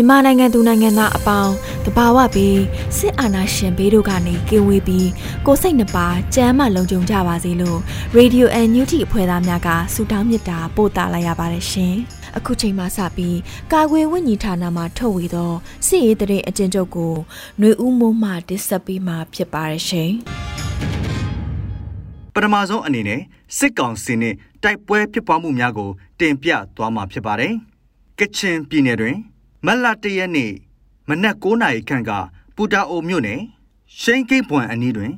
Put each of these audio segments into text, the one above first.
မြန်မာနိုင်ငံသူနိုင်ငံသားအပေါင်းတဘာဝပြီးစစ်အာဏာရှင်ဘေးတို့ကနေကင်းဝေးပြီးကိုစိတ်နှပါကြမ်းမှလုံခြုံကြပါစေလို့ Radio NUT အဖွဲ့သားများကဆုတောင်းမေတ္တာပို့သလိုက်ရပါတယ်ရှင်။အခုချိန်မှစပြီးကာကွယ်ဝိညာဉ်ဌာနမှထုတ်ဝေသောစစ်ရေးတရေအကျဉ်းချုပ်ကိုຫນွေဦးမိုးမှတင်ဆက်ပေးမှာဖြစ်ပါတယ်ရှင်။ပထမဆုံးအနေနဲ့စစ်ကောင်စီနှင့်တိုက်ပွဲဖြစ်ပွားမှုများကိုတင်ပြသွားမှာဖြစ်ပါတယ်။ကချင်ပြည်နယ်တွင် မတ်လ၁ရက်နေ့မနက်9နာရီခန့်ကပူတာအိုမြို့နယ်ရှိန်ကိတ်ပွန်အနီးတွင်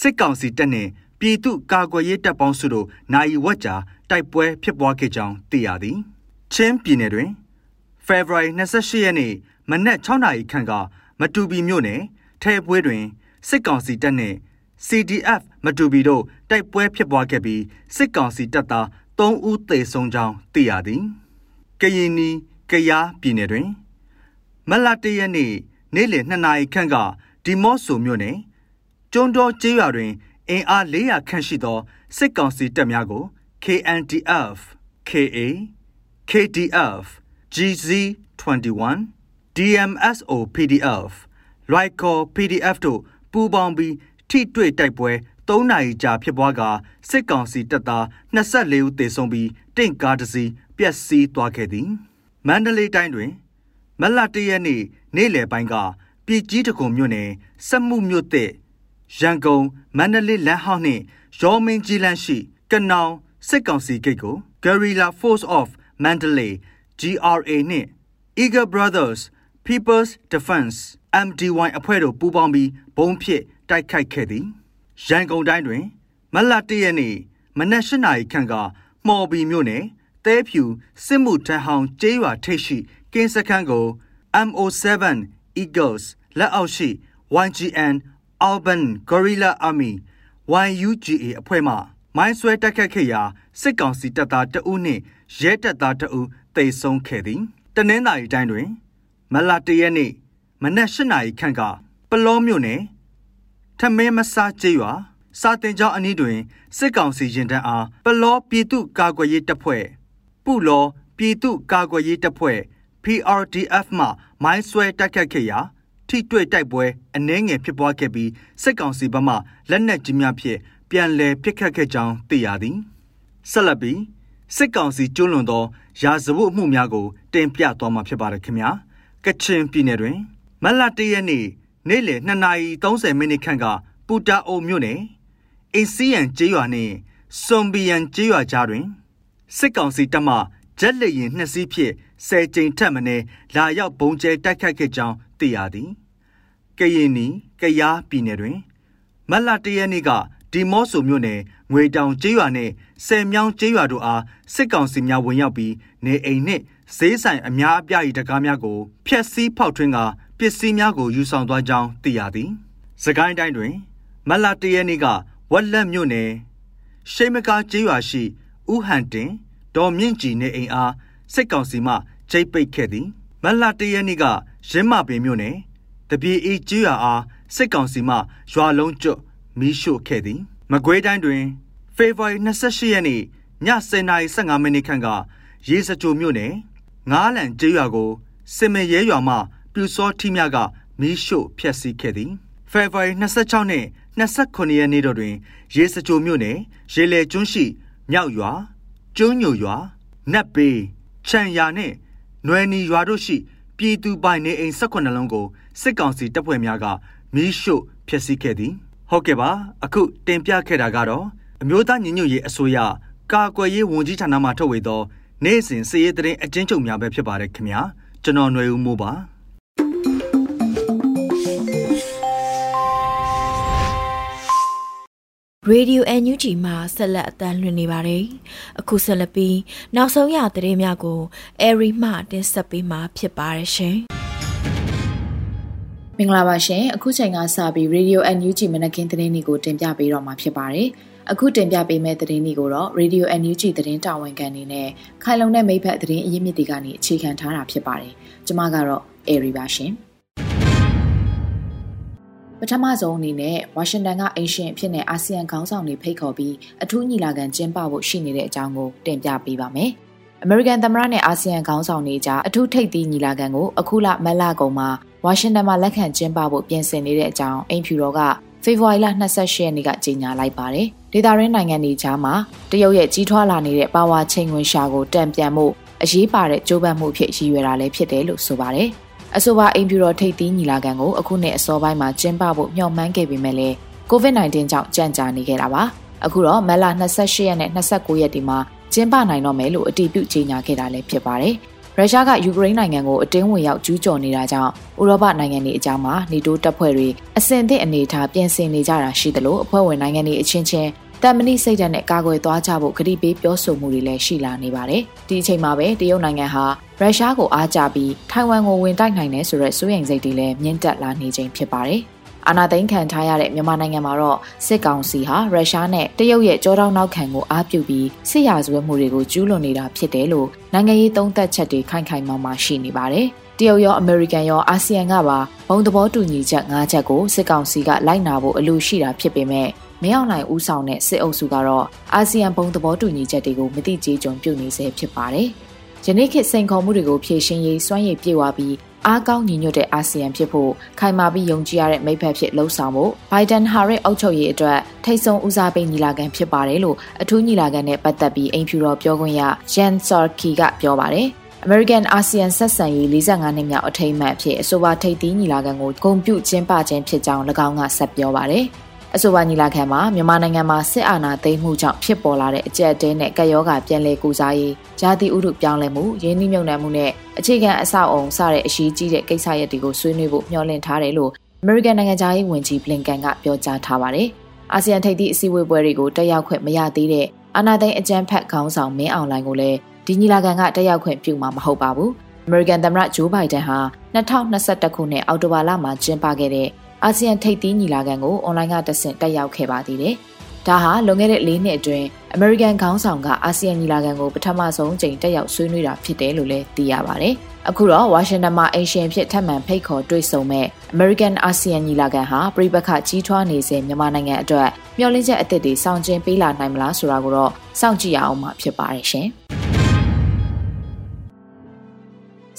စစ်ကောင်စီတပ်နှင့်ပြည်သူ့ကာကွယ်ရေးတပ်ပေါင်းစုတို့နိုင်ဝက်ကြာတိုက်ပွဲဖြစ်ပွားခဲ့ကြောင်းသိရသည်ချင်းပြည်နယ်တွင်ဖေဖော်ဝါရီ28ရက်နေ့မနက်6နာရီခန့်ကမတူပီမြို့နယ်ထဲပွဲတွင်စစ်ကောင်စီတပ်နှင့် CDF မတူပီတို့တိုက်ပွဲဖြစ်ပွားခဲ့ပြီးစစ်ကောင်စီတပ်သား3ဦးသေဆုံးကြောင်းသိရသည်ကရင်နီကယားပြည်နယ်တွင် မလတရက်နေ့နေ့လယ်2နာရီခန့်ကဒီမော့ဆိုမြို့နယ်ကျွန်းတော်ကျေးရွာတွင်အင်အား400ခန့်ရှိသောစစ်ကောင်စီတပ်များကို KNDF, KA, KDF, GZ21, DMSO PDF, Lycor PDF တို့ပူးပေါင်းပြီးထိတွေ့တိုက်ပွဲ3နာရီကြာဖြစ်ပွားကစစ်ကောင်စီတပ်သား24ဦးသေဆုံးပြီးတင့်ကားတစ်စီးပျက်စီးသွားခဲ့သည်မန္တလေးတိုင်းတွင် မလတရက်နေ့နေ့လယ်ပိုင်းကပြည်ကြီးတကုံမြို့နယ်စက်မှုမြို့တဲ့ရန်ကုန်မန္တလေးလမ်းဟောင်းနှင့်ရောမင်းကြီးလမ်းရှိကနောင်စစ်ကောင်စီဂိတ်ကို Guerrilla Force of Mandalay GRA နှင့် Eagle Brothers People's Defense MDY အဖွဲ့တို့ပူးပေါင်းပြီးဘုံဖြစ်တိုက်ခိုက်ခဲ့သည်ရန်ကုန်တိုင်းတွင် မလတရက်နေ့မနက်၈နာရီခန့်ကမှော်ဘီမြို့နယ်တဲဖြူစစ်မှုထမ်းဟောင်းကျေးရွာထိပ်ရှိ ကင်းစခန်းကို MO7 Eagles လက်အောက်ရှိ YGN Alban Guerrilla Army YUGA အဖွဲ့မှမိုင်းဆွဲတိုက်ခတ်ခဲ့ရာစစ်ကောင်စီတပ်သားတအုပ်နှင့်ရဲတပ်သားတအုပ်တေဆုံးခဲ့သည်တနင်္သာရီတိုင်းတွင် မလတရက်နေ့မနက်၈နာရီခန့်ကပလောမြို့နယ်ထမင်းမဆားကျေးရွာစာတင်ကျောင်းအနီးတွင်စစ်ကောင်စီရင်တန်းအားပလောပြည်သူ့ကာကွယ်ရေးတပ်ဖွဲ့ပုလောပြည်သူ့ကာကွယ်ရေးတပ်ဖွဲ့ PRDF မှမိုင်းဆွဲတိုက်ခတ်ခဲ့ရာထိတွေ့တိုက်ပွဲအနှဲငယ်ဖြစ်ပွားခဲ့ပြီးစစ်ကောင်စီဘက်မှလက်နက်ကြီးများဖြင့်ပြန်လည်ပစ်ခတ်ခဲ့ကြောင်းသိရသည်ဆက်လက်ပြီးစစ်ကောင်စီကျွလွန်သောရာဇဝတ်မှုများကိုတင်ပြသွားမှာဖြစ်ပါတယ်ခင်ဗျာကချင်ပြည်နယ်တွင်မလတရက်နေ့နေ့လယ်2:30မိနစ်ခန့်ကပူတာအိုမြို့နယ်အင်စီယန်ကျေးရွာနှင့်စွန်ဘီယန်ကျေးရွာကြားတွင်စစ်ကောင်စီတပ်မှ ဂျက်လက်ရင်နှစ်စီးဖြင့်ဆယ်ကြိမ်ထက်မနည်းလာရောက်ဘုံကျဲတိုက်ခိုက်ခဲ့ကြောင်းသိရသည်။ကရင်နီကယားပြည်နယ်တွင်မတ်လတရက်နေ့ကဒီမော့ဆိုမြို့နယ်ငွေတောင်ကျေးရွာနှင့်ဆယ်မြောင်းကျေးရွာတို့အားစစ်ကောင်စီများဝင်ရောက်ပြီးနေအိမ်နှင့်ဈေးဆိုင်အများအပြား၏တကားများကိုဖျက်ဆီးဖောက်ထွင်းကပစ္စည်းများကိုယူဆောင်သွားကြောင်းသိရသည်။စကိုင်းတိုင်းတွင်မတ်လတရက်နေ့ကဝက်လက်မြို့နယ်ရှိမကာကျေးရွာရှိဥဟန်တင် ဒေါ်မြင့်ကြည်နေအိမ်အားစစ်ကောင်စီမှချိတ်ပိတ်ခဲ့သည်မလတရက်နေ့ကရင်းမပင်မြို့နယ်တပြေအေးကျွာအားစစ်ကောင်စီမှရွာလုံးကျွတ်မီးရှို့ခဲ့သည်မကွေးတိုင်းတွင် ဖေဖော်ဝါရီ28ရက်နေ့ည10:15မိနစ်ခန့်ကရေစကြိုမြို့နယ်ငားလန်ကျေးရွာကိုစစ်မရဲရွာမှပြူစောထီးများကမီးရှို့ဖျက်ဆီးခဲ့သည်ဖေဖော်ဝါရီ26နှစ်29ရက်နေ့တို့တွင် ရေစကြိုမြို့နယ်ရေလေကျွန်းရှိမြောက်ရွာ ကျွန်းညိုရွာနတ်ပေခြံရနဲ့နွယ်နီရွာတို့ရှိပြည်သူပိုင်နေအိမ်၁၈လုံးကိုစစ်ကောင်စီတပ်ဖွဲ့များကမီးရှို့ဖျက်ဆီးခဲ့သည်ဟုတ်ကဲ့ပါအခုတင်ပြခဲ့တာကတော့အမျိုးသားညီညွတ်ရေးအစိုးရကာကွယ်ရေးဝန်ကြီးဌာနမှထုတ်ဝေသော နေ့စဉ်စည်ရေးသတင်းအကျဉ်းချုပ်များပဲဖြစ်ပါတယ်ခင်ဗျာကျွန်တော်ຫນွေဦးမိုးပါ ရေဒီယို NUG မှာဆက်လက်အသံလွှင့်နေပါတယ်။အခုဆက်လက်ပြီးနောက်ဆုံးရသတင်းများကိုအဲရီမှတင်ဆက်ပေးမှာဖြစ်ပါတယ်ရှင်။မင်္ဂလာပါရှင်။အခုချိန်ကစပြီး Radio NUG မနက်ခင်းသတင်းတွေကိုတင်ပြပေးတော့မှာဖြစ်ပါတယ်။အခုတင်ပြပေးမယ့်သတင်းတွေကိုတော့ Radio NUG သတင်းတာဝန်ခံနေနဲ့ခိုင်လုံတဲ့မိဖက်သတင်းအရင်းမြစ်တွေကနေအခြေခံထားတာဖြစ်ပါတယ်။ကျွန်မကတော့အဲရီပါရှင်။ ပထမဆုံးအနေနဲ့ဝါရှင်တန်ကအိမ်ရှင်အဖြစ်နဲ့အာဆီယံခေါင်းဆောင်တွေဖိတ်ခေါ်ပြီးအထူးညီလာခံကျင်းပဖို့ရှိနေတဲ့အကြောင်းကိုတင်ပြပေးပါမယ်။အမေရိကန်သမ္မတနဲ့အာဆီယံခေါင်းဆောင်တွေကြားအထူးထိပ်သီးညီလာခံကိုအခုလမက်လကုံမှာဝါရှင်တန်မှာလက်ခံကျင်းပဖို့ပြင်ဆင်နေတဲ့အကြောင်းအိမ်ဖြူတော်ကဖေဖော်ဝါရီလ28ရက်နေ့ကကြေညာလိုက်ပါတယ်။ဒေသရင်းနိုင်ငံတွေကြားမှာတရုတ်ရဲ့ကြီးထွားလာနေတဲ့ပါဝါချိန်ဝင်ရှာကိုတံပြန်မှုအရေးပါတဲ့ကြိုးပမ်းမှုဖြစ်ရည်ရွယ်တာလည်းဖြစ်တယ်လို့ဆိုပါတယ်။ အဆိုပါအိမ်ဖြူတော်ထိပ်သီးညီလာခံကိုအခုနှစ်အစောပိုင်းမှာကျင်းပဖို့မျှော်မှန်းခဲ့ပေမဲ့လည်း COVID-19 ကြောင့်ကြန့်ကြာနေခဲ့တာပါအခုတော့မလ28ရက်နဲ့29ရက်ဒီမှာကျင်းပနိုင်တော့မယ်လို့အတည်ပြုကြေညာခဲ့တာလည်းဖြစ်ပါတယ်ရုရှားကယူကရိန်းနိုင်ငံကိုအတင်းဝင်ရောက်ကျူးကျော်နေတာကြောင့်ဥရောပနိုင်ငံတွေအကြားမှာနေတိုးတပ်ဖွဲ့တွေအဆင်သင့်အနေထားပြင်ဆင်နေကြတာရှိသလိုအဖွဲ့ဝင်နိုင်ငံတွေအချင်းချင်း တမ်မဏိစိတ်ဓာတ်နဲ့ကာကွယ်သွားကြဖို့ကတိပေးပြောဆိုမှုတွေလည်းရှိလာနေပါတယ်။ဒီအချိန်မှာပဲတရုတ်နိုင်ငံဟာရုရှားကိုအားကျပြီးထိုင်ဝမ်ကိုဝင်တိုက်နိုင်တယ်ဆိုတဲ့စိုးရိမ်စိတ်တွေလည်းမြင့်တက်လာနေချိန်ဖြစ်ပါတယ်။အာနာသိန်းခံထားရတဲ့မြန်မာနိုင်ငံမှာတော့စစ်ကောင်စီဟာရုရှားနဲ့တရုတ်ရဲ့ကြောတောင်းနောက်ခံကိုအားပြုပြီးစစ်ရာဇဝတ်မှုတွေကိုကျူးလွန်နေတာဖြစ်တယ်လို့နိုင်ငံရေးသုံးသပ်ချက်တွေခိုင်ခိုင်မာမာရှိနေပါတယ်။တရုတ်ရောအမေရိကန်ရောအာဆီယံကပါဘုံသဘောတူညီချက်၅ချက်ကိုစစ်ကောင်စီကလိုက်နာဖို့အလိုရှိတာဖြစ်ပေမဲ့ မင်းအောင်လှိုင်ဦးဆောင်တဲ့စစ်အုပ်စုကတော့အာဆီယံဘုံသဘောတူညီချက်တွေကိုမတိကျကြုံပြုနေစေဖြစ်ပါတယ်။ယနေ့ခေတ်စိန်ခေါ်မှုတွေကိုဖြေရှင်းရေးစွမ်းရည်ပြေဝပြီးအားကောင်းညီညွတ်တဲ့အာဆီယံဖြစ်ဖို့ခိုင်မာပြီးယုံကြည်ရတဲ့မိဖက်ဖြစ်လှုံ့ဆော်ဖို့ဘိုင်ဒန်ဟာရစ်အုပ်ချုပ်ရေးအတွက်ထိတ်ဆုံးဦးစားပေးညီလာခံဖြစ်ပါတယ်လို့အထူးညီလာခံနဲ့ပတ်သက်ပြီးအိမ်ဖြူတော်ပြောခွင့်ရဂျန်ဆာကီကပြောပါတယ်။ American ASEAN ဆက်ဆံရေး45နှစ်မြောက်အထိမ်းအမှတ်အဖြစ်အဆိုပါထိပ်သီးညီလာခံကိုဂုဏ်ပြုကျင်းပခြင်းဖြစ်ကြောင်း၎င်းကဆက်ပြောပါတယ်။ အဆိုပါညီလာခံမှာမြန်မာနိုင်ငံမှာစစ်အာဏာသိမ်းမှုကြောင့်ဖြစ်ပေါ်လာတဲ့အကြက်တဲနဲ့ကပ်ရောဂါပြန်လည်ကူစားရေးဂျာတိဥတုပြောင်းလဲမှုရင်းနှီးမြှုပ်နှံမှုနဲ့အခြေခံအဆောက်အုံစတဲ့အရှိကြီးတဲ့ကိစ္စရပ်တွေကိုဆွေးနွေးဖို့မျှော်လင့်ထားတယ်လို့ American နိုင်ငံသားရေးဝန်ကြီး Blinken ကပြောကြားထားပါတယ်။အာဆီယံထိပ်သီးအစည်းအဝေးပွဲတွေကိုတက်ရောက်ခွင့်မရသေးတဲ့အာဏာသိမ်းအကြမ်းဖက်ခေါင်းဆောင်မင်းအောင်လှိုင်ကိုလည်းဒီညီလာခံကတက်ရောက်ခွင့်ပြုမှာမဟုတ်ပါဘူး။ American သမ္မတဂျိုးဘိုင်ဒန်ဟာ2021ခုနှစ်အောက်တိုဘာလမှာကျင်းပခဲ့တဲ့ အာဆီယံထိပ်သီးညီလာခံကိုအွန်လိုင်းကတက်ဆင့်တက်ရောက်ခဲ့ပါသေးတယ်။ဒါဟာလွန်ခဲ့တဲ့၄နှစ်အတွင်းအမေရိကန်ခေါင်းဆောင်ကအာဆီယံညီလာခံကိုပထမဆုံးချိန်တက်ရောက်ဆွေးနွေးတာဖြစ်တယ်လို့လည်းသိရပါတယ်။အခုတော့ဝါရှင်တန်မှာအင်ရှင်ဖြစ်ထပ်မံဖိတ်ခေါ်တွေ့ဆုံမဲ့ American ASEAN ညီလာခံဟာပြိပခကြီးထွားနေစဉ်မြန်မာနိုင်ငံအတွက်မျှော်လင့်ချက်အသစ်တွေဆောင်ကျဉ်ပေးလာနိုင်မလားဆိုတာကိုတော့စောင့်ကြည့်ရအောင်မှာဖြစ်ပါတယ်ရှင်။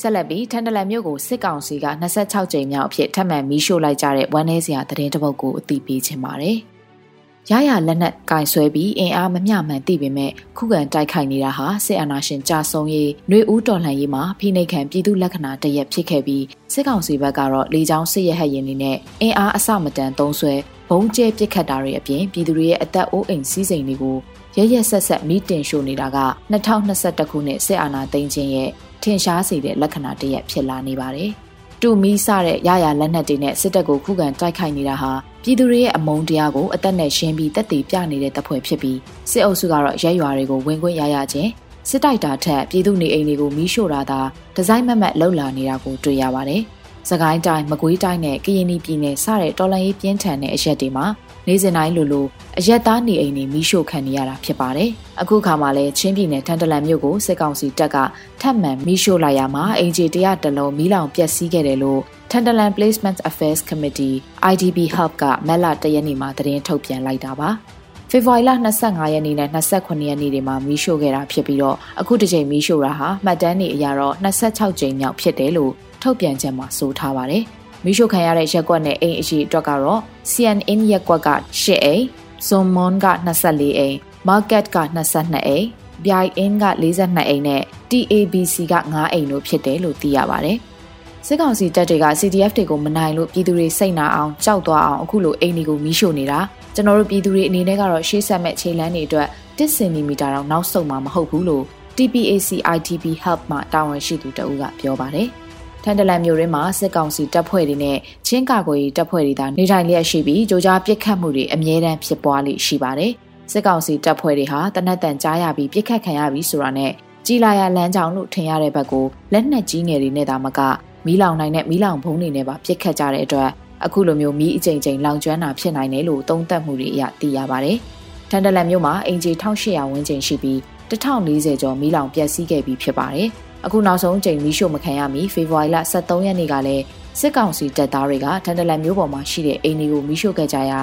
ဆက်လက်ပြီးထန်တလန်မြို့ကိုစစ်ကောင်စီက26ကြိမ်မြောက်အဖြစ်ထပ်မံမီးရှို့လိုက်ကြတဲ့ဝမ်းနေစရာသတင်းတစ်ပုဒ်ကိုအသိပေးခြင်းပါတယ်။ရရလက်နက်ကင်ဆွဲပြီးအင်အားမမျှမှန်သိပေမဲ့ခုခံတိုက်ခိုက်နေတာဟာစစ်အာဏာရှင်ကြာဆုံးရေးຫນွေဦးတော်လှန်ရေးမှာဖိနှိပ်ခံပြည်သူလက္ခဏာတရက်ဖြစ်ခဲ့ပြီးစစ်ကောင်စီဘက်ကတော့လေကြောင်းစစ်ရဟတ်ရင်တွေနဲ့အင်အားအဆမတန်သုံးဆွဲဘုံကျဲပစ်ခတ်တာတွေအပြင်ပြည်သူတွေရဲ့အသက်အိုးအိမ်စည်းစိမ်တွေကိုရရဆက်ဆက်မီးတင်ရှို့နေတာက2021ခုနှစ်စစ်အာဏာသိမ်းခြင်းရဲ့ ထင်ရှားစေတဲ့လက္ခဏာတရက်ဖြစ်လာနေပါတယ်။တူမီစတဲ့ရရလက်နက်တွေနဲ့စစ်တပ်ကိုခုခံတိုက်ခိုက်နေတာဟာပြည်သူတွေရဲ့အမုန်းတရားကိုအသက်နဲ့ရှင်းပြီးတက်တည်ပြနေတဲ့တပ်ဖွဲ့ဖြစ်ပြီးစစ်အုပ်စုကတော့ရဲရွာတွေကိုဝင်ခွင့်ရရခြင်းစစ်တိုက်တာထက်ပြည်သူနေအိမ်တွေကိုမီးရှို့တာသာဒီဇိုင်းမမတ်လှုပ်လာနေတာကိုတွေ့ရပါတယ်။ စကိုင်းတိုင်းမကွေးတိုင်းနဲ့ကရင်ပြည်နယ်စတဲ့တော်လှန်ရေးပြင်းထန်တဲ့အရက်တွေမှာနေ့စဉ်တိုင်းလိုလိုအရက်သားနေအိမ်တွေမီးရှို့ခံနေရတာဖြစ်ပါတယ်။အခုခါမှာလည်းချင်းပြည်နယ်ထန်တလန်မြို့ကိုစစ်ကောင်စီတပ်ကထပ်မံမီးရှို့လိုက်ရမှာအင်ဂျီတရတလုံးမီးလောင်ပျက်စီးခဲ့တယ်လို့ထန်တလန် Placement Affairs Committee IDB Hub ကမက်လာတရက်နေ့မှာသတင်းထုတ်ပြန်လိုက်တာပါ။ ဖေဖော်ဝါရီလ25ရက်နေ့နဲ့28ရက်နေ့တွေမှာမီးရှို့ခဲ့တာဖြစ်ပြီးတော့အခုတစ်ချိန်မီးရှို့တာဟာမှတ်တမ်းတွေအရတော့26ကြိမ်မြောက်ဖြစ်တယ်လို့ထုတ်ပြန်ချက်မှာဆိုထားပါတယ်။မိရှုခံရတဲ့ရက်ကွက်နဲ့အိမ်အရှိအတွက်ကတော့ CNN ရက်ကွက်က10အိမ် Zomon က24အိမ် Market က22အိမ်ပြိုင်အင်းက42အိမ်နဲ့ TABC က9အိမ်တို့ဖြစ်တယ်လို့သိရပါတယ်။စစ်ကောင်စီတပ်တွေက CDF တွေကိုမနိုင်လို့ပြည်သူတွေစိတ်နာအောင်ကြောက်သွားအောင်အခုလိုအိမ်တွေကိုမီးရှို့နေတာ ကျွန်တော်တို့ပြည်သူတွေအနေနဲ့ကတော့ရှေ့ဆက်မဲ့ခြေလမ်းတွေအတွက်1စင်တီမီတာတော့နောက်ဆုတ်မှာမဟုတ်ဘူးလို့ TPAC ITP Help မှတာဝန်ရှိသူတအူးကပြောပါတယ်။ထန်တလန်မြို့ရင်းမှာစစ်ကောင်စီတပ်ဖွဲ့တွေနဲ့ချင်းကာကွယ်ရေးတပ်ဖွဲ့တွေသာနေထိုင်လျက်ရှိပြီးကြိုကြားပစ်ခတ်မှုတွေအမြဲတမ်းဖြစ်ပွားလိရှိပါတယ်။စစ်ကောင်စီတပ်ဖွဲ့တွေဟာတနက်တန်ကြားရပြီးပစ်ခတ်ခံရပြီးဆိုတာနဲ့ကြီးလာရလမ်းကြောင်းလို့ထင်ရတဲ့ဘက်ကိုလက်နက်ကြီးငယ်တွေနဲ့သာမကမီးလောင်နိုင်တဲ့မီးလောင်ဘုံတွေနဲ့ပါပစ်ခတ်ကြတဲ့အတွက် အခုလိုမျိုးမီးအကြိမ်ကြိမ်လောင်ကျွမ်းတာဖြစ်နိုင်တယ်လို့သုံးသပ်မှုတွေအရသိရပါတယ်။ထန်တလန်မြို့မှာအင်ဂျီ1800ဝန်းကျင်ရှိပြီး1040ကျော်မီးလောင်ပျက်စီးခဲ့ပြီးဖြစ်ပါတယ်။အခုနောက်ဆုံးအချိန်မီးရှို့မခံရမီဖေဖော်ဝါရီလ23ရက်နေ့ကလည်းစစ်ကောင်စီတပ်သားတွေကထန်တလန်မြို့ပေါ်မှာရှိတဲ့အိမ်တွေကိုမီးရှို့ခဲ့ကြရာ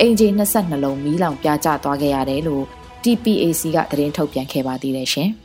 အင်ဂျီ22လုံးမီးလောင်ပြာကျသွားခဲ့ရတယ်လို့ TPAC ကသတင်းထုတ်ပြန်ခဲ့ပါသေးတယ်ရှင်။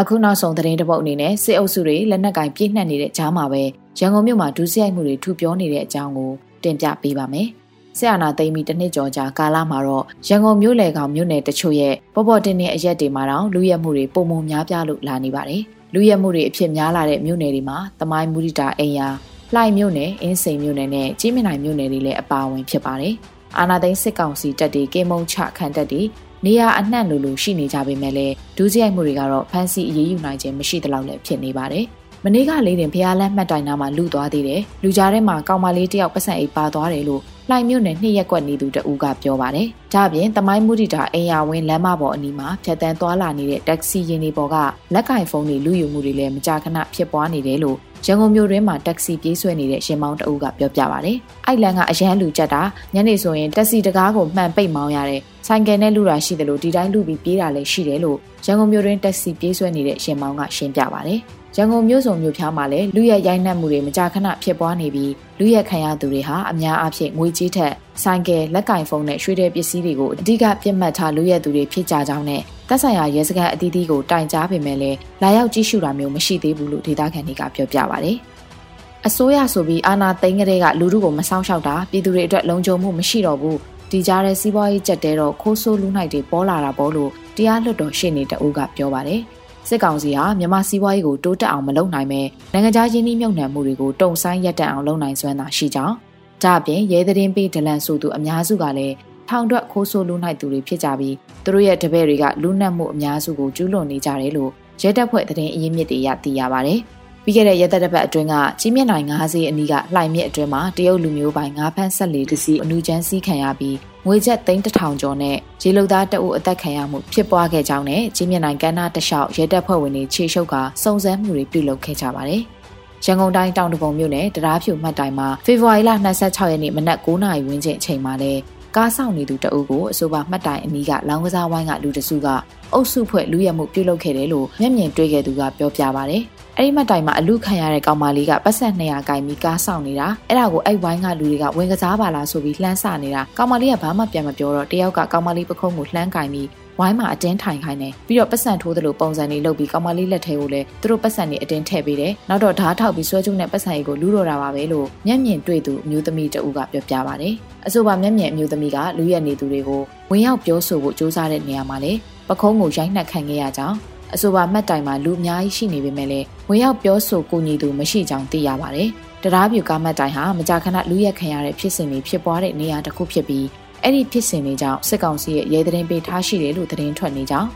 အခုနောက်ဆုံးသတင်းတစ်ပုဒ်အနေနဲ့စစ်အုပ်စုတွေလက်နက်ကင်ပြည့်နှက်နေတဲ့ကြားမှာပဲရန်ကုန်မြို့မှာဒုစရိုက်မှုတွေထူပြောနေတဲ့အကြောင်းကိုတင်ပြပေးပါမယ်။ဆရာနာသိမ်းပြီးတစ်နှစ်ကျော်ကြာကာလမှာတော့ရန်ကုန်မြို့လေကောင်မြို့နယ်တချို့ရဲ့ပေါ်ပေါ်တင်တဲ့အရက်တွေမှာတော့လူရဲမှုတွေပုံမများပြားလို့လာနေပါတယ်။လူရဲမှုတွေအဖြစ်များလာတဲ့မြို့နယ်တွေမှာတမိုင်းမူရိတာအိမ်ယာလှိုင်မြို့နယ်အင်းစိန်မြို့နယ်နဲ့ကြီးမြင့်နိုင်မြို့နယ်တွေလည်းအပါအဝင်ဖြစ်ပါတယ်။အာနာသိန်းစစ်ကောင်စီတပ်တွေကေမုံချခန့်တပ်တွေ နေရာအနှံ့လိုလိုရှိနေကြပေမဲ့လည်းဒုစရိုက်မှုတွေကတော့ဖမ်းဆီးအရေးယူနိုင်ခြင်းမရှိသလောက်လည်းဖြစ်နေပါတယ်။မနေ့ကလေးတင်ဖျားလန်းမှတ်တိုင်နာမှာလူသွားသေးတယ်။လူကြားထဲမှာကောင်မလေးတယောက်ပတ်စံအိပ်ပါသွားတယ်လို့လှိုင်မြို့နယ်နှစ်ရက်ကွက်နေသူတဦးကပြောပါတယ်။ဒါ့အပြင်တမိုင်းမူတီတာအိမ်ယာဝင်းလမ်းမပေါ်အနီးမှာဖြတ်တန်းသွားလာနေတဲ့တက္ကစီယာဉ်တွေပေါ်ကလက်ကင်ဖုန်းတွေလူယူမှုတွေလည်းမကြာခဏဖြစ်ပွားနေတယ်လို့ ရန်ကုန်မြို့တွင်းမှာတက္ကစီပြေးဆွဲနေတဲ့ရှင်မောင်းတအုပ်ကပြောပြပါဗျ။အိုက်လန်ကအရန်လူကြက်တာညနေဆိုရင်တက်စီတကားကိုမှန်ပိတ်မောင်းရတဲ့ဆိုင်ကယ်နဲ့လူတာရှိတယ်လို့ဒီတိုင်းလူပြီးပြေးတာလည်းရှိတယ်လို့ရန်ကုန်မြို့တွင်းတက်စီပြေးဆွဲနေတဲ့ရှင်မောင်းကရှင်းပြပါဗျ။ ရန်ကုန်မြို့စုံမြို့ဖျားမှာလည်းလူရက်ရိုင်းနှက်မှုတွေမကြာခဏဖြစ်ပွားနေပြီးလူရက်ခံရသူတွေဟာအများအားဖြင့်ငွေကြေးထက်ဆိုင်ကယ်လက်ကင်ဖုန်းနဲ့ရွှေတဲ့ပစ္စည်းတွေကိုအဓိကပြစ်မှတ်ထားလူရက်သူတွေဖြစ်ကြကြောင်းနဲ့တပ်ဆိုင်ရာရဲစခန်းအသီးသီးကိုတိုင်ကြားပေမဲ့လည်းလာရောက်ကြည့်ရှုတာမျိုးမရှိသေးဘူးလို့ဒေသခံတွေကပြောပြပါဗျ။အစိုးရဆိုပြီးအာဏာသိမ်းကလေးကလူထုကိုမဆောင်ရှောက်တာပြည်သူတွေအတွက်လုံခြုံမှုမရှိတော့ဘူးဒီကြားတဲ့စီးပွားရေးကြက်တဲတော့ခိုးဆိုးလူနိုင်တွေပေါ်လာတာပေါ့လို့တရားလွတ်တော်ရှေ့နေတအုပ်ကပြောပါတယ် စစ်ကောင်စီဟာမြန်မာစီးပွားရေးကိုတိုးတက်အောင်မလုပ်နိုင်ပဲနိုင်ငံခြားရင်းနှီးမြှုပ်နှံမှုတွေကိုတုံဆိုင်ရပ်တန့်အောင်လုပ်နိုင်စွမ်းသာရှိကြောင်းဒါအပြင်ရဲသတင်းပေးဒလန်ဆိုသူအများစုကလည်းထောင်တွက်ခိုးဆိုးလူနိုင်သူတွေဖြစ်ကြပြီးသူတို့ရဲ့တပည့်တွေကလူနတ်မှုအများစုကိုကျူးလွန်နေကြတယ်လို့ရဲတပ်ဖွဲ့သတင်းအရင်းမြစ်တွေရသိရပါတယ်။ပြီးခဲ့တဲ့ရက်သက်တစ်ပတ်အတွင်းကကြီးမြင့်နိုင်ငါးစီးအနီးကလှိုင်မြစ်အတွင်းမှာတရုတ်လူမျိုးပိုင်ငါးဖမ်းဆက်လေတစီအနူချမ်းစီးခံရပြီး ငွေကျပ်သိန်းတစ်ထောင်ကျော်နဲ့ရေလုံသားတအုပ်အသက်ခံရမှုဖြစ်ပွားခဲ့ကြောင်းနဲ့ကြီးမြင့်နိုင်ကမ်းနားတလျှောက်ရဲတပ်ဖွဲ့ဝင်တွေခြေရှုပ်ကစုံစမ်းမှုတွေပြုလုပ်ခဲ့ကြပါတယ်။ရန်ကုန်တိုင်းတောင်တပုံမြို့နယ်တရားဖြူမှတ်တိုင်မှာဖေဖော်ဝါရီလ26ရက်နေ့မနက်9:00နာရီဝန်းကျင်အချိန်မှာလဲ ကားဆောင်နေသူတအုပ်ကိုအဆိုပါမှတ်တိုင်အနီးကလောင်းကစားဝိုင်းကလူတစုကအုပ်စုဖွဲ့လူရမှုပြုလုပ်ခဲ့တယ်လို့မျက်မြင်တွေ့ခဲ့သူကပြောပြပါဗျ။အဲ့ဒီမှတိုင်မှာအလူခံရတဲ့ကောင်မလေးကပတ်ဆက်200ကင်ပြီးကားဆောင်နေတာအဲ့ဒါကိုအဲ့ဝိုင်းကလူတွေကဝင်ကစားပါလားဆိုပြီးလှမ်းဆနေတာကောင်မလေးကဘာမှပြန်မပြောတော့တယောက်ကကောင်မလေးပခုံးကိုလှမ်းကင်ပြီး ဝိုင်းမှာအတင်းထိုင်ခိုင်းတယ်ပြီးတော့ပတ်စံထိုးသလိုပုံစံတွေလုပ်ပြီးကောင်မလေးလက်ထဲကိုလည်းသူတို့ပတ်စံတွေအတင်းထည့်ပေးတယ်နောက်တော့ဓားထောက်ပြီးဆွဲကျုံနဲ့ပတ်စံတွေကိုလူတော့တာပါပဲလို့မျက်မြင်တွေ့သူအမျိုးသမီးတဦးကပြောပြပါတယ်အဆိုပါမျက်မြင်အမျိုးသမီးကလူရက်နေသူတွေကိုဝင်ရောက်ပြောဆိုဖို့စ조사တဲ့နေရာမှာလေပခုံးကိုရိုက်နှက်ခံခဲ့ရကြောင်းအဆိုပါမှတ်တိုင်မှာလူအများကြီးရှိနေပေမဲ့လည်းဝင်ရောက်ပြောဆိုကူညီသူမရှိကြောင်းသိရပါတယ်။တရားပြူကားမှတ်တိုင်ဟာမကြာခဏလူရက်ခံရတဲ့ဖြစ်စဉ်တွေဖြစ်ပွားတဲ့နေရာတစ်ခုဖြစ်ပြီး အဲ့ဒီဖြစ်စဉ်တွေကြောင့်စစ်ကောင်စီရဲ့ရဲသတင်းပေးထားရှိတယ်လို့သတင်းထွက်နေကြောင်း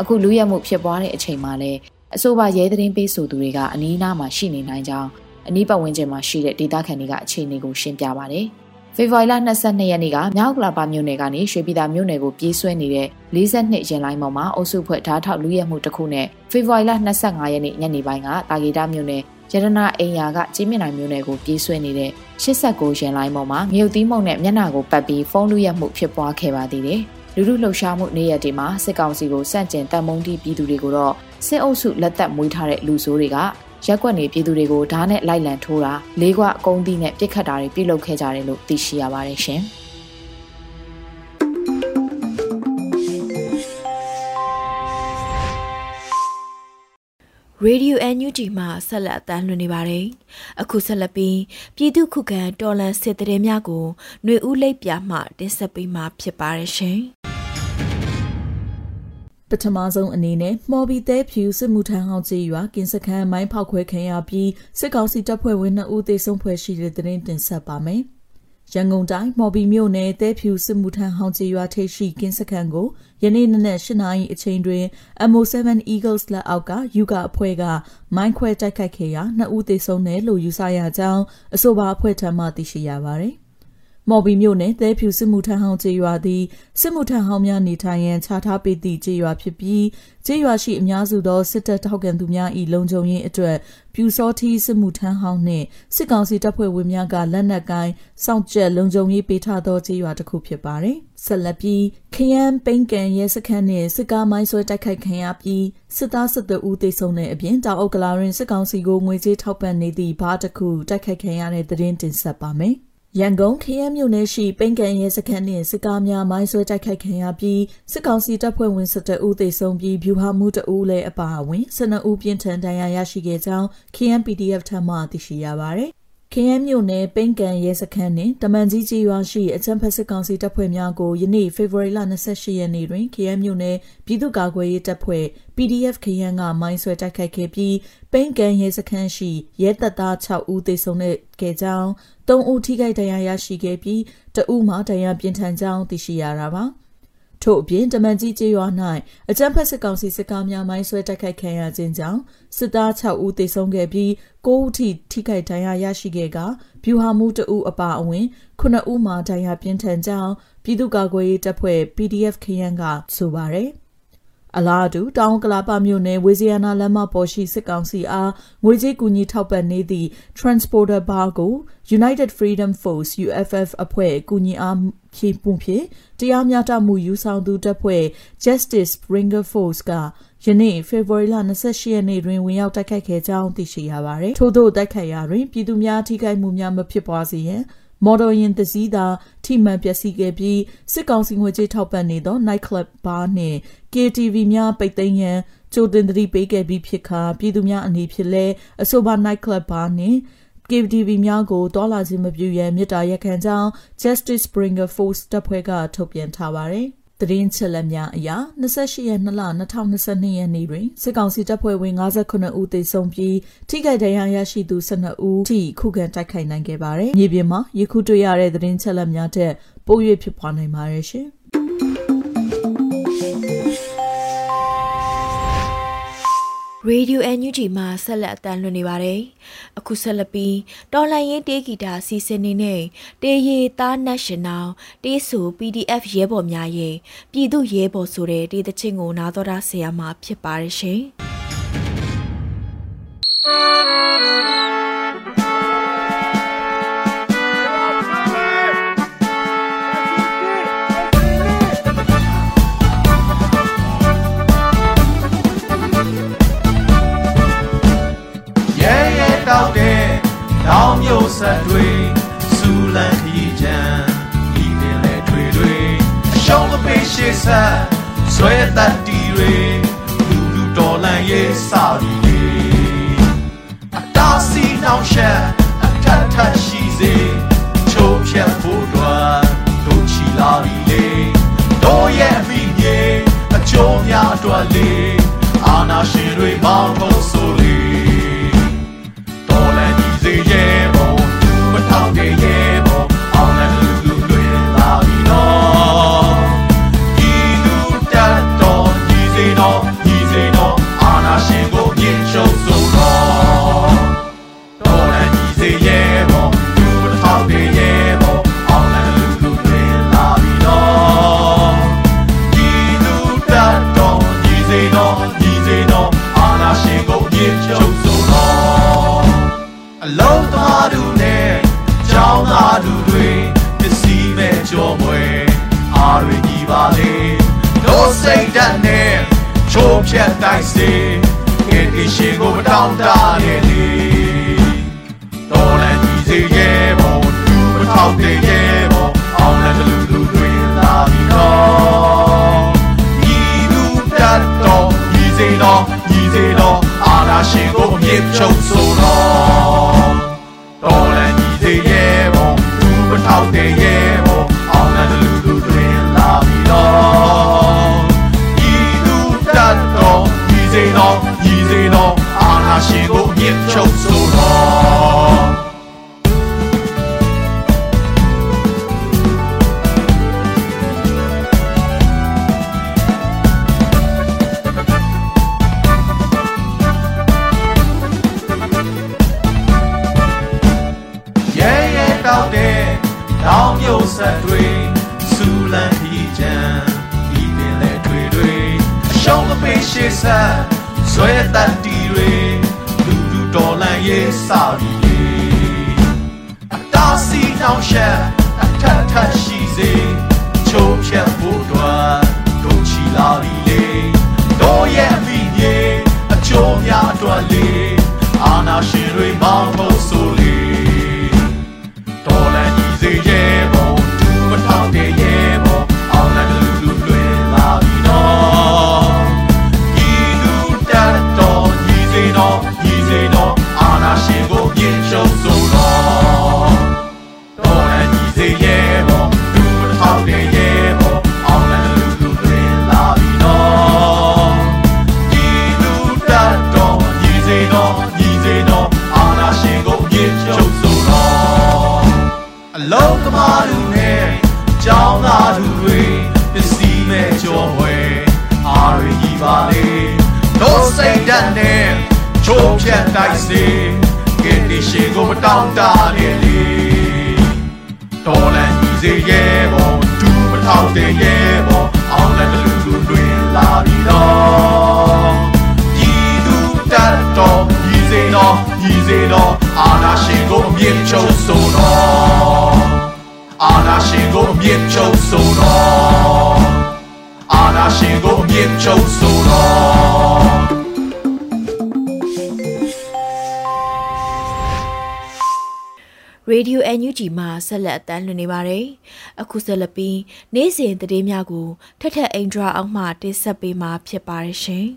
အခုလူရက်မှုဖြစ်ပွားတဲ့အချိန်မှာလည်းအဆိုပါရဲသတင်းပေးဆိုသူတွေကအနီးအနားမှာရှိနေနိုင်ကြောင်းအနီးပတ်ဝန်းကျင်မှာရှိတဲ့ဒေသခံတွေကအခြေအနေကိုရှင်းပြပါတယ်။ဖေဖော်ဝါရီလ22ရက်နေ့ကမြောက်ကလာပါမြို့နယ်ကနေရွှေပြည်သာမြို့နယ်ကိုပြေးဆွဲနေတဲ့42ရင်လိုင်းပေါ်မှာအုပ်စုဖွဲ့ဓာတ်ထောက်လူရဲမှုတစ်ခုနဲ့ဖေဖော်ဝါရီလ25ရက်နေ့ညနေပိုင်းကတာဂီတာမြို့နယ် ရတနာအိမ်ယာကကြီးမြင့်နိုင်မြို့နယ်ကိုပြေးဆွဲနေတဲ့89ရင်လိုင်းပေါ်မှာမြုပ်သီးမုံနဲ့မျက်နှာကိုပတ်ပြီးဖုန်းလူရဲမှုဖြစ်ပွားခဲ့ပါသေးတယ်။လူလူလှုပ်ရှားမှုနေ့ရက်တွေမှာစစ်ကောင်စီကိုစန့်ကျင်တပ်မုံတီးပြည်သူတွေကိုတော့စစ်အုပ်စုလက်သက်မွေးထားတဲ့လူဆိုးတွေကရက်ွက်နေပြည်သူတွေကိုဓာတ်နဲ့လိုက်လံထိုးတာလေးကွအကုန်းသီးနဲ့ပြစ်ခတ်တာတွေပြုလုပ်ခဲ့ကြတယ်လို့သိရှိရပါတယ်ရှင်။ Radio NUG မှာဆက်လက်အသံလွှင့်နေပါတယ်။အခုဆက်လက်ပြီးပြည်သူခုခံတော်လှန်စစ်တရေများကိုຫນွေဦးလိပ်ပြမှတင်ဆက်ပေးမှာဖြစ်ပါတယ်ရှင်။ပထမဆုံးအနေနဲ့မော်ဘီသဲဖြူစစ်မှုထမ်းဟောင်းကြီးရွာကင်းစခန်းမိုင်းဖောက်ခွဲခံရပြီးစစ်ကောင်စီတပ်ဖွဲ့ဝင်2ဦးသေဆုံးဖွဲ့ရှိတဲ့သတင်းတင်ဆက်ပါမယ်။ ရန်ကုန်တိုင်းမော်ဘီမြို့နယ်တဲဖြူစစ်မှုထမ်းဟောင်းကြီးရွာထိပ်ရှိကင်းစခန်းကိုယနေ့နနက်၈နာရီအချိန်တွင် MO7 Eagles လက်အောက်ကယူကအဖွဲ့ကမိုင်းခွဲတိုက်ခိုက်ခဲ့ရာနှစ်ဦးသေဆုံးတယ်လို့ယူဆရကြောင်းအဆိုပါအဖွဲ့ထံမှသိရှိရပါသည်။ မော်ဘီမြို့နယ်သဲဖြူစစ်မှုထမ်းဟောင်းကျေးရွာသည်စစ်မှုထမ်းဟောင်းများနေထိုင်ရန်ခြားထားပေးသည့်ကျေးရွာဖြစ်ပြီးကျေးရွာရှိအများစုသောစစ်တပ်ထောက်ခံသူများ၏လုံခြုံရေးအတွက်ပြူစောထီးစစ်မှုထမ်းဟောင်းနှင့်စစ်ကောင်စီတပ်ဖွဲ့ဝင်များကလက်နက်ကိုင်းစောင့်ကြက်လုံခြုံရေးပေးထားသောကျေးရွာတစ်ခုဖြစ်ပါသည်ဆက်လက်ပြီးခရမ်းပိန်ကန်ရဲစခန်းနှင့်စစ်ကားမိုင်းဆွဲတိုက်ခိုက်ခံရပြီးစစ်သားစစ်သည်ဦးသေဆုံးတဲ့အပြင်တောင်အုပ်ကလာရင်စစ်ကောင်စီကိုငွေကြေးထောက်ပံ့နေသည့်ဘားတစ်ခုတိုက်ခိုက်ခံရတဲ့သတင်းတင်ဆက်ပါမယ်။ ရန်ကုန်ခရမ်းမြို့နယ်ရှိပိန်ကန်ရဲစခန်းနှင့်စစ်ကားများမိုင်းဆွဲတိုက်ခိုက်ခံရပြီးစစ်ကောင်စီတပ်ဖွဲ့ဝင်17ဦးသေဆုံးပြီးဗျူဟာမှု2ဦးလည်းအပါအဝင်12ဦးပြင်းထန်ဒဏ်ရာရရှိခဲ့ကြောင်း KNPDF ထံမှသိရှိရပါသည် ခရမ်းမြို့နယ်ပိန်ကန်ရဲစခန်းနှင့်တမန်ကြီးကြီးရွာရှိအချမ်းဖက်စစ်ကောင်စီတပ်ဖွဲ့များကိုယနေ့ဖေဖော်ဝါရီလ28ရက်နေ့တွင်ခရမ်းမြို့နယ်ပြည်သူ့ကာကွယ်ရေးတပ်ဖွဲ့ PDF ခရမ်းကမိုင်းဆွဲတိုက်ခိုက်ခဲ့ပြီးပိန်ကန်ရဲစခန်းရှိရဲတပ်သား6ဦးသေဆုံးခဲ့ကြောင်း3ဦးထိခိုက်ဒဏ်ရာရရှိခဲ့ပြီးတဦးမှဒဏ်ရာပြင်းထန်ကြောင်းသိရှိရတာပါ။ ထို့အပြင်တမန်ကြီးကျေးရွာ၌အကြမ်းဖက်စစ်ကောင်စီစစ်ကားများမိုင်းဆွဲတိုက်ခိုက်ခံရခြင်းကြောင့်စစ်သား6ဦးသေဆုံးခဲ့ပြီး9ဦးထိထိခိုက်ဒဏ်ရာရရှိခဲ့ကဗျူဟာမှု2ဦးအပါအဝင်9ဦးမှဒဏ်ရာပြင်းထန်ကြောင်းပြည်သူ့ကာကွယ်ရေးတပ်ဖွဲ့ PDF ခရန်ကဆိုပါတယ် အလားတူတောင်ကလာပမြို့နယ်ဝေဇီယာနာလမ်းမပေါ်ရှိစစ်ကောင်စီအားငွေကြေးကူညီထောက်ပံ့နေသည့် Transporter Bar ကို United Freedom Force UFF အဖွဲ့ကူညီအားဖြည့်ပုံဖြင့်တရားမျှတမှုယူဆောင်သူတပ်ဖွဲ့ Justice Bringer Force ကယနေ့ဖေဖော်ဝါရီလ28ရက်နေ့တွင်ဝင်ရောက်တိုက်ခိုက်ခဲ့ကြောင်းသိရှိရပါသည်ထို့သောတိုက်ခိုက်ရာတွင်ပြည်သူများထိခိုက်မှုများမဖြစ်ပွားစေရန် မော်ဒယ်ယာဉ်သစည်းသာထိမှန်ပျက်စီးခဲ့ပြီးစစ်ကောင်စီငွေကြေးထောက်ပံ့နေသော night club bar နှင့် KTV များပိတ်သိမ်းရန်ကြိုတင်သတိပေးခဲ့ပြီးဖြစ်ခါပြည်သူများအနေဖြင့်လည်းအဆိုပါ night club bar နှင့် KTV များကိုတောလာခြင်းမပြုရန်မြစ်တာရက်ခံကြောင်း Justice Bringer Force တပ်ဖွဲ့ကထုတ်ပြန်ထားပါတယ်။ သတင်းချက်လက်များအရ28ရက်2လ2022ရက်နေ့တွင်စစ်ကောင်စီတပ်ဖွဲ့ဝင်59ဦးသေဆုံးပြီးထိခိုက်ဒဏ်ရာရရှိသူ12ဦးထိခုခံတိုက်ခိုက်နိုင်ခဲ့ပါတယ်။မြေပြင်မှာယခုတွေ့ရတဲ့သတင်းချက်လက်များထက်ပို၍ဖြစ်ပွားနိုင်ပါတယ်ရှင်။ Radio NUG မှာဆက်လက်အတန်းလွှင့်နေပါတယ်။အခုဆက်လက်ပြီးတော်လိုင်းရင်တေးဂီတာစီစဉ်နေနဲ့တေးရီသား National တေးဆူ PDF ရဲဘော်များရဲ့ပြည်သူရဲဘော်ဆိုတဲ့တေးသချင်းကိုနားတော်တာဆရာမှာဖြစ်ပါတယ်ရှင်။ရှင် တောင်မြို့ဆက်တွေစူလန်ဒီချံဒီပင်လေတွေတွေအရှုံးမပေးရှေ့ဆက်ဆွဲတတ်တီတွေလူလူတော်လန်ရေးစာရီတွေအတားစီနှောင်ရှက်အထက်ထက်ရှိစေချိုးဖြတ်ဖို့တော်တို့ချီလာပြီလေတို့ရဲ့အမိမြေအချိုးများတော်လေး နှော တ်ဓာတ်နဲ့ချိုးဖြတ်တိုက်စေကဲဒီရှိကိုမတောင်းတနေလေတော်လန်ကြီးစေရဲ့ဘောဒူမထောက်တဲ့ရဲ့ဘောအောင်လည်းလူလူတွင်လာပြီးတော့ဤသူတတ်တော်ဤစေတော်ဤစေတော်အာနာရှင်ကိုအမြင့်ချုပ်ဆိုတော်အာနာရှင်ကိုအမြင့်ချုပ်ဆိုတော်အာနာရှင်ကိုအမြင့်ချုပ်ဆိုတော် ရေဒီယို NUG မှာဆက်လက်အတန်းလွှင့်နေပါတယ်။အခုဆက်လက်ပြီးနေ့စဉ်သတင်းများကိုထက်ထက်အင်ဒရာအောင်မှတင်ဆက်ပေးမှာဖြစ်ပါတယ်ရှင်။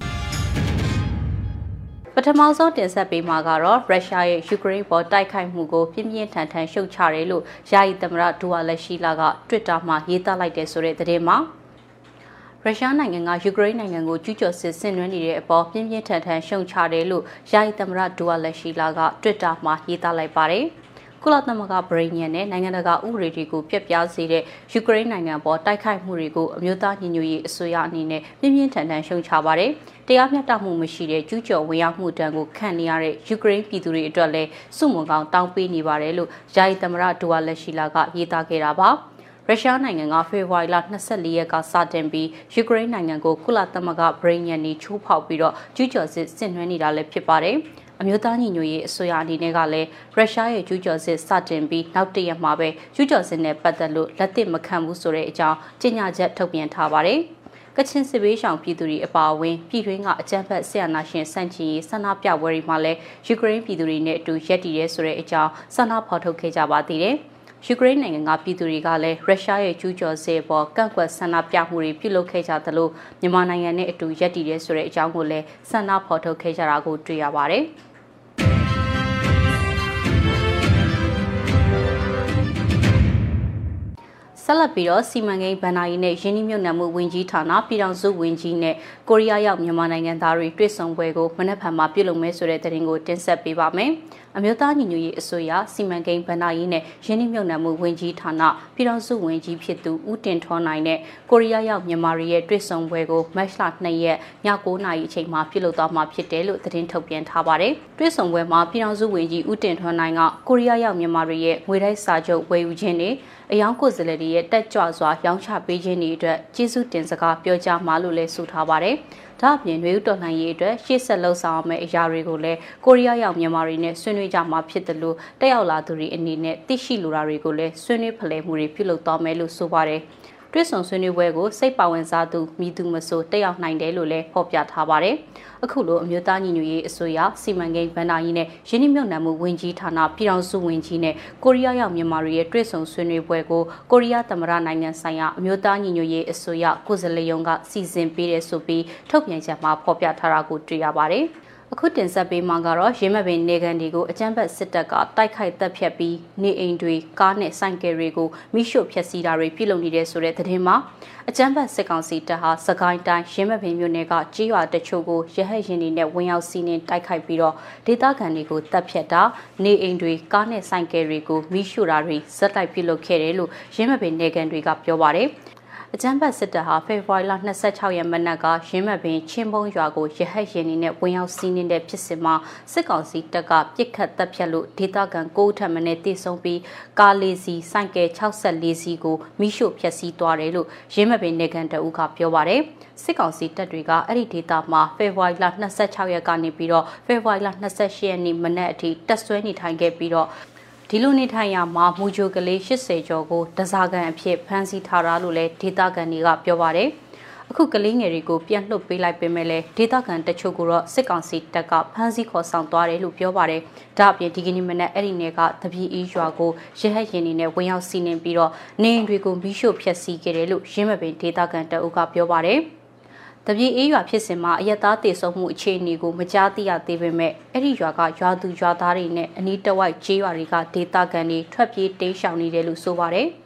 ပထမဆုံးတင်ဆက်ပေးမှာကတော့ရုရှားရဲ့ယူကရိန်းပေါ်တိုက်ခိုက်မှုကိုပြင်းပြင်းထန်ထန်ရှုတ်ချတယ်လို့ယာယီသမရဒူဝါလက်ရှိလာက Twitter မှာရေးသားလိုက်တဲ့ဆိုတဲ့သတင်းမှာရုရှားနိုင်ငံကယူကရိန်းနိုင်ငံကိုကျူးကျော်စစ်ဆင်နွှဲနေတဲ့အပေါ်ပြင်းပြင်းထန်ထန်ရှုံချတယ်လို့ယာယီသမရဒူဝါလက်ရှိလာက Twitter မှာရေးသားလိုက်ပါတယ်။ ကုလသမဂ္ဂဗြိညန်နဲ့နိုင်ငံတကာဥပဒေတွေကိုပြက်ပြားစေတဲ့ယူကရိန်းနိုင်ငံပေါ်တိုက်ခိုက်မှုတွေကိုအမျိုးသားညီညွတ်ရေးအစိုးရအနေနဲ့ပြင်းပြင်းထန်ထန်ရှုံချပါတယ်။တရားမျှတမှုမရှိတဲ့ကျူးကျော်ဝင်ရောက်မှုတံကိုခံနေရတဲ့ယူကရိန်းပြည်သူတွေအတွက်လည်းစုမုံကောင်းတောင်းပေးနေပါတယ်လို့ယာယီသမရဒူဝါလက်ရှိလာကရေးသားခဲ့တာပါရုရှားနိုင်ငံကဖေဖော်ဝါရီလ24ရက်ကစတင်ပြီးယူကရိန်းနိုင်ငံကိုကုလသမဂ္ဂဗြိညန်နီချိုးဖောက်ပြီးတော့ကျူးကျော်စစ်ဆင်နွှဲနေတာလည်းဖြစ်ပါတယ်။ အမျိုးသားညီညွတ်ရေးအစိုးရအနေနဲ့ကလည်းရုရှားရဲ့ကျူးကျော်စစ်စတင်ပြီးနောက်တရက်မှာပဲကျူးကျော်စစ်နဲ့ပတ်သက်လို့လက်သင့်မခံဘူးဆိုတဲ့အကြောင်းကြေညာချက်ထုတ်ပြန်ထားပါတယ်။ကချင်စစ်ဘေးရှောင်ပြည်သူတွေအပါအဝင်ပြည်တွင်းကအကြမ်းဖက်ဆရာနာရှင်စန့်ချီရေးဆန္ဒပြပွဲတွေမှာလည်းယူကရိန်းပြည်သူတွေနဲ့အတူရက်တည်ရဲဆိုတဲ့အကြောင်းဆန္ဒဖော်ထုတ်ခဲ့ကြပါသေးတယ်။ယူကရိန်းနိုင်ငံကပြည်သူတွေကလည်းရုရှားရဲ့ကျူးကျော်စစ်ပေါ်ကန့်ကွက်ဆန္ဒပြမှုတွေပြုလုပ်ခဲ့ကြသလိုမြန်မာနိုင်ငံနဲ့အတူရက်တည်ရဲဆိုတဲ့အကြောင်းကိုလည်းဆန္ဒဖော်ထုတ်ခဲ့ကြတာကိုတွေ့ရပါတယ်။ ဆက်လက်ပြီးတော့စီမံကိန်းဗန်နာယီနဲ့ယင်းနှမြုပ်နှံမှုဝင်ကြီးဌာနပြည်ထောင်စုဝင်ကြီးနဲ့ကိုရီးယားရောက်မြန်မာနိုင်ငံသားတွေတွေ့ဆုံပွဲကိုမနက်ဖြန်မှာပြုလုပ်မယ်ဆိုတဲ့သတင်းကိုတင်ဆက်ပေးပါမယ်။ အမျိုးသားညီညွတ်ရေးအစိုးရစီမံကိန်းဗန်နာယီနဲ့ယင်းနှမြုပ်နှံမှုဝင်ကြီးဌာနပြည်ထောင်စုဝင်ကြီးဖြစ်သူဦးတင်ထွန်းနိုင်နဲ့ကိုရီးယားရောက်မြန်မာတွေရဲ့တွေ့ဆုံပွဲကိုမတ်လ2ရက်ည9:00နာရီအချိန်မှာပြုလုပ်သွားမှာဖြစ်တယ်လို့သတင်းထုတ်ပြန်ထားပါတယ်။တွေ့ဆုံပွဲမှာပြည်ထောင်စုဝင်ကြီးဦးတင်ထွန်းနိုင်ကကိုရီးယားရောက်မြန်မာတွေရဲ့ငွေတိုက်စာချုပ်ဝယ်ယူခြင်းတွေအယောင်ကိုယ်စားလှယ်တွေရဲ့တက်ကြွစွာရောင်းချပေးခြင်းတွေအတွက်ကျေးဇူးတင်စကားပြောကြားမှာလို့လည်းဆိုထားပါတယ်။ ဒါ့အပြင်နွေဦးတော်လှန်ရေးအတွက်ရှေ့ဆက်လှုပ်ဆောင်မယ့်အရာတွေကိုလည်းကိုရီးယားရောက်မြန်မာတွေနဲ့ဆွေးနွေးကြမှာဖြစ်တယ်လို့တက်ရောက်လာသူတွေအနေနဲ့သိရှိလိုတာတွေကိုလည်းဆွေးနွေးဖလှယ်မှုတွေပြုလုပ်သွားမယ်လို့ဆိုပါတယ်။ တွဲဆောင်ဆွေးနွေးပွဲကိုစိတ်ပါဝင်စားသူမိသူမဆိုတက်ရောက်နိုင်တယ်လို့လည်းဖော်ပြထားပါတယ်။အခုလိုအမျိုးသားညီညွတ်ရေးအစိုးရစီမံကိန်းဗန္ဒာကြီးနဲ့ရင်းနှီးမြှုပ်နှံမှုဝင်ကြီးဌာနပြည်ထောင်စုဝင်ကြီးနဲ့ကိုရီးယားရောက်မြန်မာတွေရဲ့တွဲဆောင်ဆွေးနွေးပွဲကိုကိုရီးယားသမ္မတနိုင်ငံဆိုင်ရာအမျိုးသားညီညွတ်ရေးအစိုးရကိုယ်စားလှယ်ရုံးကစီစဉ်ပေးတယ်ဆိုပြီးထုတ်ပြန်ချက်မှာဖော်ပြထားတာကိုတွေ့ရပါတယ်။ အခုတင်ဆက်ပေးမှာကတော့ရင်းမပင်နေကန်တွေကိုအကြမ်းဖက်စစ်တပ်ကတိုက်ခိုက်တပ်ဖြတ်ပြီးနေအိမ်တွေကားနဲ့ဆိုင်ကယ်တွေကိုမိရှို့ဖျက်ဆီးတာတွေပြုလုပ်နေတဲ့ဆိုတဲ့သတင်းမှာအကြမ်းဖက်စစ်ကောင်စီတပ်ဟာစကိုင်းတိုင်းရင်းမပင်မြို့နယ်ကကြေးရွာတချို့ကိုရဟတ်ရင်တွေနဲ့ဝင်ရောက်စီးနင်းတိုက်ခိုက်ပြီးတော့ဒေသခံတွေကိုတပ်ဖြတ်တာနေအိမ်တွေကားနဲ့ဆိုင်ကယ်တွေကိုမိရှို့တာတွေဇက်တိုက်ပြုလုပ်ခဲ့တယ်လို့ရင်းမပင်နေကန်တွေကပြောပါတယ်။ အကြမ်းဖက်စစ်တပ်ဟာဖေဖော်ဝါရီလ26ရက်မနက်ကရင်းမပင်ချင်းပုံးရွာကိုရဟတ်ရင်နေနဲ့ဝင်ရောက်စီးနင်းတဲ့ဖြစ်စဉ်မှာစစ်ကောင်စီတပ်ကပြစ်ခတ်တပ်ဖြတ်လို့ဒေသခံ9ထပ်မံနဲ့တိစုံပြီးကားလေးစီစိုက်ကဲ64စီကိုမိရှို့ဖျက်ဆီးသွားတယ်လို့ရင်းမပင်နေကန်တအုပ်ကပြောပါတယ်စစ်ကောင်စီတပ်တွေကအဲ့ဒီဒေသမှာဖေဖော်ဝါရီလ26ရက်ကနေပြီးတော့ဖေဖော်ဝါရီလ28ရက်နေ့မနက်အထိတပ်ဆွဲနေထိုင်ခဲ့ပြီးတော့ ဒီလိုနေထိုင်ရမှာမူဂျိုကလေး80ကျော်ကိုတစားကန်အဖြစ်ဖမ်းဆီးထားတာလို့လည်းဒေတာကန်တွေကပြောပါတယ်။အခုကလေးငယ်တွေကိုပြန်လှုပ်ပေးလိုက်ပေမဲ့လည်းဒေတာကန်တချို့ကတော့စစ်ကောင်စီတပ်ကဖမ်းဆီးခေါ်ဆောင်သွားတယ်လို့ပြောပါတယ်။ဒါအပြင်ဒီကနေ့မနက်အဲ့ဒီနယ်ကတပီအီးရွာကိုရဟတ်ရင်နေနဲ့ဝင်ရောက်စီးနင်းပြီးတော့နေအိမ်တွေကိုမိရှို့ဖျက်ဆီးခဲ့တယ်လို့ရင်းမပင်ဒေတာကန်တအုပ်ကပြောပါတယ်။ တပြေအေးရွာဖြစ်စဉ်မှာအယက်သားတည်ဆုံမှုအခြေအနေကိုမကြားသိရသေးပေမဲ့အဲ့ဒီရွာကရွာသူရွာသားတွေနဲ့အနီးတစ်ဝိုက်ကျေးရွာတွေကဒေသခံတွေထွက်ပြေးတိမ်းရှောင်နေတယ်လို့ဆိုပါတယ်။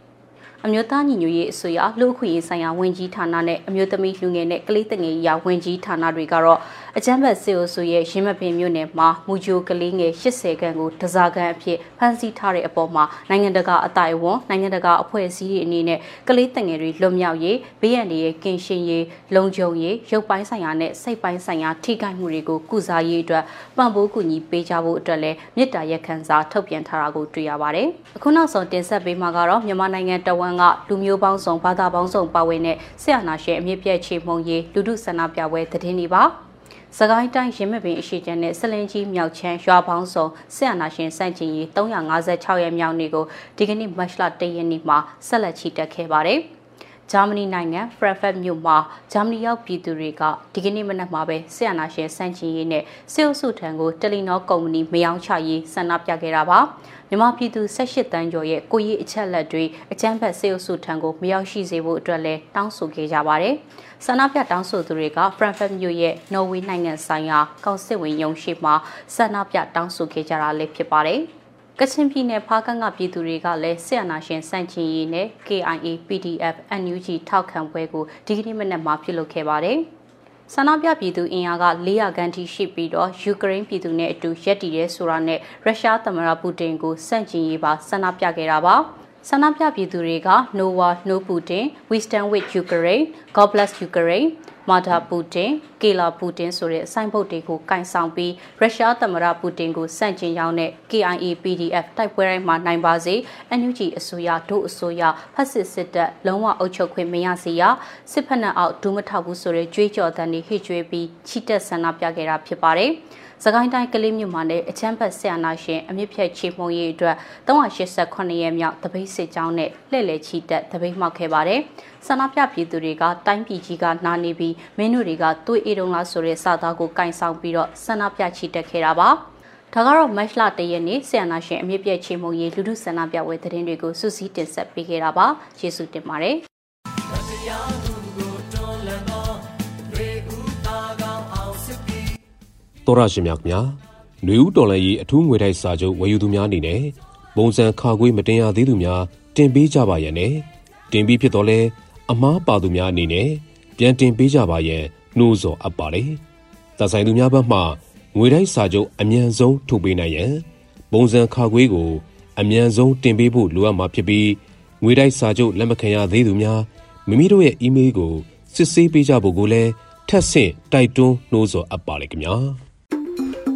အမျိုးသားညီညွတ်ရေးအစိုးရလူ့အခွင့်အရေးဆိုင်ရာဝန်ကြီးဌာနနဲ့အမျိုးသမီးလူငယ်နဲ့ကလေးတငယ်ရာဝန်ကြီးဌာနတွေကတော့အကြမ်းဖက်စစ်အုပ်စုရဲ့ရင်းမပင်မြို့နယ်မှာမူဂျိုကလေးငယ်80ခန်းကိုတစားခန်းအဖြစ်ဖမ်းဆီးထားတဲ့အပေါ်မှာနိုင်ငံတကာအတိုင်းအဝန်နိုင်ငံတကာအဖွဲ့အစည်းတွေအနေနဲ့ကလေးတငယ်တွေလွတ်မြောက်ရေးဘေးရန်တွေရဲ့ကင်းရှင်းရေးလုံခြုံရေးရုပ်ပိုင်းဆိုင်ရာနဲ့စိတ်ပိုင်းဆိုင်ရာထိခိုက်မှုတွေကိုကုစားရေးအတွက်ပံ့ပိုးကူညီပေးကြဖို့အတွက်လည်းမြစ်တာရက်ခန်းစာထုတ်ပြန်ထားတာကိုတွေ့ရပါတယ်။အခုနောက်ဆုံးတင်ဆက်ပေးမှာကတော့မြန်မာနိုင်ငံတဝန်းကလူမျိုးပေါင်းစုံဘာသာပေါင်းစုံပါဝင်တဲ့ဆရာနာရှင်အမြင့်ပြည့်ချေမှုံရေးလူထုဆန္ဒပြပွဲသတင်းတွေပါ စကိုင်းတိုင်းရင်းမပင်အရှိကျန်နဲ့ဆလင်းကြီးမြောက်ချမ်းရွာပေါင်းစုံဆရာနာရှင်စန့်ကျင်ရေး356ရက်မြောက်နေ့ကိုဒီကနေ့မတ်လ1ရက်နေ့မှာဆက်လက်ချီတက်ခဲ့ပါတယ်။ဂျာမနီနိုင်ငံဖရန်ဖတ်မြို့မှာဂျာမနီရောက်ပြည်သူတွေကဒီကနေ့မနက်မှာပဲဆီယနာရှင်စန့်ချင်ရေးနဲ့စေအုပ်စုထံကိုတယ်လီနောကုမ္ပဏီမယောင်းချရေးဆန္ဒပြခဲ့တာပါ မြန်မာပြည်သူ18တန်းကျော်ရဲ့ကိုကြီးအချက်လက်တွေအကြမ်းဖက်စေအုပ်စုထံကိုမရောက်ရှိစေဖို့အတွက်လည်းတောင်းဆိုခဲ့ကြပါတယ်ဆန္ဒပြတောင်းဆိုသူတွေကဖရန်ဖတ်မြို့ရဲ့နော်ဝေနိုင်ငံဆိုင်ရာကောင်စစ်ဝင်ရုံးရှိမှာဆန္ဒပြတောင်းဆိုခဲ့ကြတာလည်းဖြစ်ပါတယ်။ကချင်ပြည်နယ်ဖားကန့်ကပြည်သူတွေကလည်းဆီယနာရှင်စန့်ချင်ရေးနဲ့ KIA PDF NUG ထောက်ခံပွဲကိုဒီကနေ့မနက်မှာပြုလုပ်ခဲ့ပါတယ်။ ဆန္ဒပြပြည်သူအင်အားက400ခန်းထိရှိပြီးတော့ယူကရိန်းပြည်သူနဲ့အတူရက်တည်ရဲဆိုတာနဲ့ရုရှားသမ္မတပူတင်ကိုစန့်ကျင်ရေးပါဆန္ဒပြခဲ့တာပါ။ ဆန္ဒပြပြည်သူတွေက No War No Putin We Stand with Ukraine God Bless Ukraine မာတာပူတင်ကေလာပူတင်ဆိုတဲ့စိုင်းဘုတ်တွေကိုကင်ဆောင်ပြီးရုရှားသမ္မတပူတင်ကိုစန့်ကျင်ရောက်တဲ့ KIA PDF တိုက်ပွဲတိုင်းမှာနိုင်ပါစေ NUG အစိုးရဒုအစိုးရဖက်စစ်စစ်တပ်လုံးဝအုပ်ချုပ်ခွင့်မရစေရစစ်ဖက်နှက်အောက်ဒူးမထောက်ဘူးဆိုတဲ့ကြွေးကြော်တန်တွေဟစ်ကြွေးပြီးချီတက်ဆန္ဒပြခဲ့တာဖြစ်ပါတယ်။။ စကိုင်းတိုင်းကလေးမြို့မှာလည်းအချမ်းဖတ်ဆရာနာရှင်အမြင့်ဖြတ်ချေမှုန်ရေးအတွက်389ရက်မြောက်တပိတ်စစ်ကြောင်းနဲ့လှည့်လည်ချီတက်တပိတ်မှောက်ခဲ့ပါတယ်။ဆန္ဒပြပြည်သူတွေကတိုင်းပြည်ကြီးကနာနေပြီးမင်းတို့တွေကတွေးအေးတုံးလားဆိုတဲ့စာသားကိုကင်ဆောင်ပြီးတော့ဆန္ဒပြချီတက်ခဲ့တာပါ။ဒါကတော့မတ်လတရက်နေ့ဆီယနာရှင်အမြင့်ပြည့်ချေမှုရေးလူထုဆန္ဒပြပွဲသတင်းတွေကိုစုစည်းတင်ဆက်ပေးခဲ့တာပါယေရှုတင်ပါတယ် တော်ရရှိမြခင်ဗျာຫນွေဦးတော်လန်ရေးအထူးငွေတိုက်စာချုပ်ဝယ်ယူသူများအနေနဲ့ပုံစံခါခွေးမတင်ရသေးသူများတင်ပေးကြပါရနဲ့တင်ပြီးဖြစ်တော့လဲအမားပါသူများအနေနဲ့ပြန်တင်ပေးကြပါရန်နှိုးဆော်အပ်ပါတယ်။သက်ဆိုင်သူများဘက်မှငွေတိုက်စာချုပ်အမြန်ဆုံးထုတ်ပေးနိုင်ရန်ပုံစံခါခွေးကိုအမြန်ဆုံးတင်ပေးဖို့လိုအပ်မှာဖြစ်ပြီးငွေတိုက်စာချုပ်လက်မခံရသေးသူများမိမိတို့ရဲ့အီးမေးလ်ကိုစစ်ဆေးပေးကြဖို့ကိုလည်းထပ်ဆင့်တိုက်တွန်းနှိုးဆော်အပ်ပါလေခင်ဗျာ။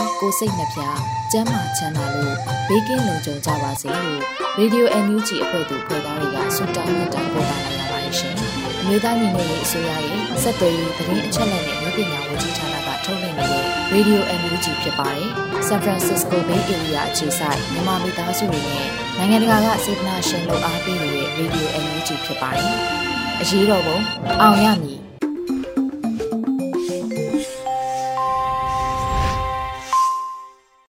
သားတွေကိုစိတ်နှပြကျန်းမာချမ်းသာလို့ဘေးကင်းလုံခြုံကြပါစေလို့ Radio NUG အဖွဲ့သူဖွဲ့သားတွေကဆုတောင်းမြတ်တာပို့တာလိုက်ရပါတယ်ရှင်။အမျိုးသားညီညွတ်ရေးအစိုးရရဲ့စက်သွေးရေးသတင်းအချက်အလက်နဲ့လူပညာဝန်ကြီးဌာနကထုတ်လွှင့်နေတဲ့ Radio NUG ဖြစ်ပါတယ်။ San Francisco Bay Area အခြေစိုက်မြန်မာမိသားစုတွေနဲ့နိုင်ငံတကာကစေတနာရှင်လို့အားပေးနေတဲ့ Radio NUG ဖြစ်ပါတယ်။အရေးတော်ပုံအောင်ရမည်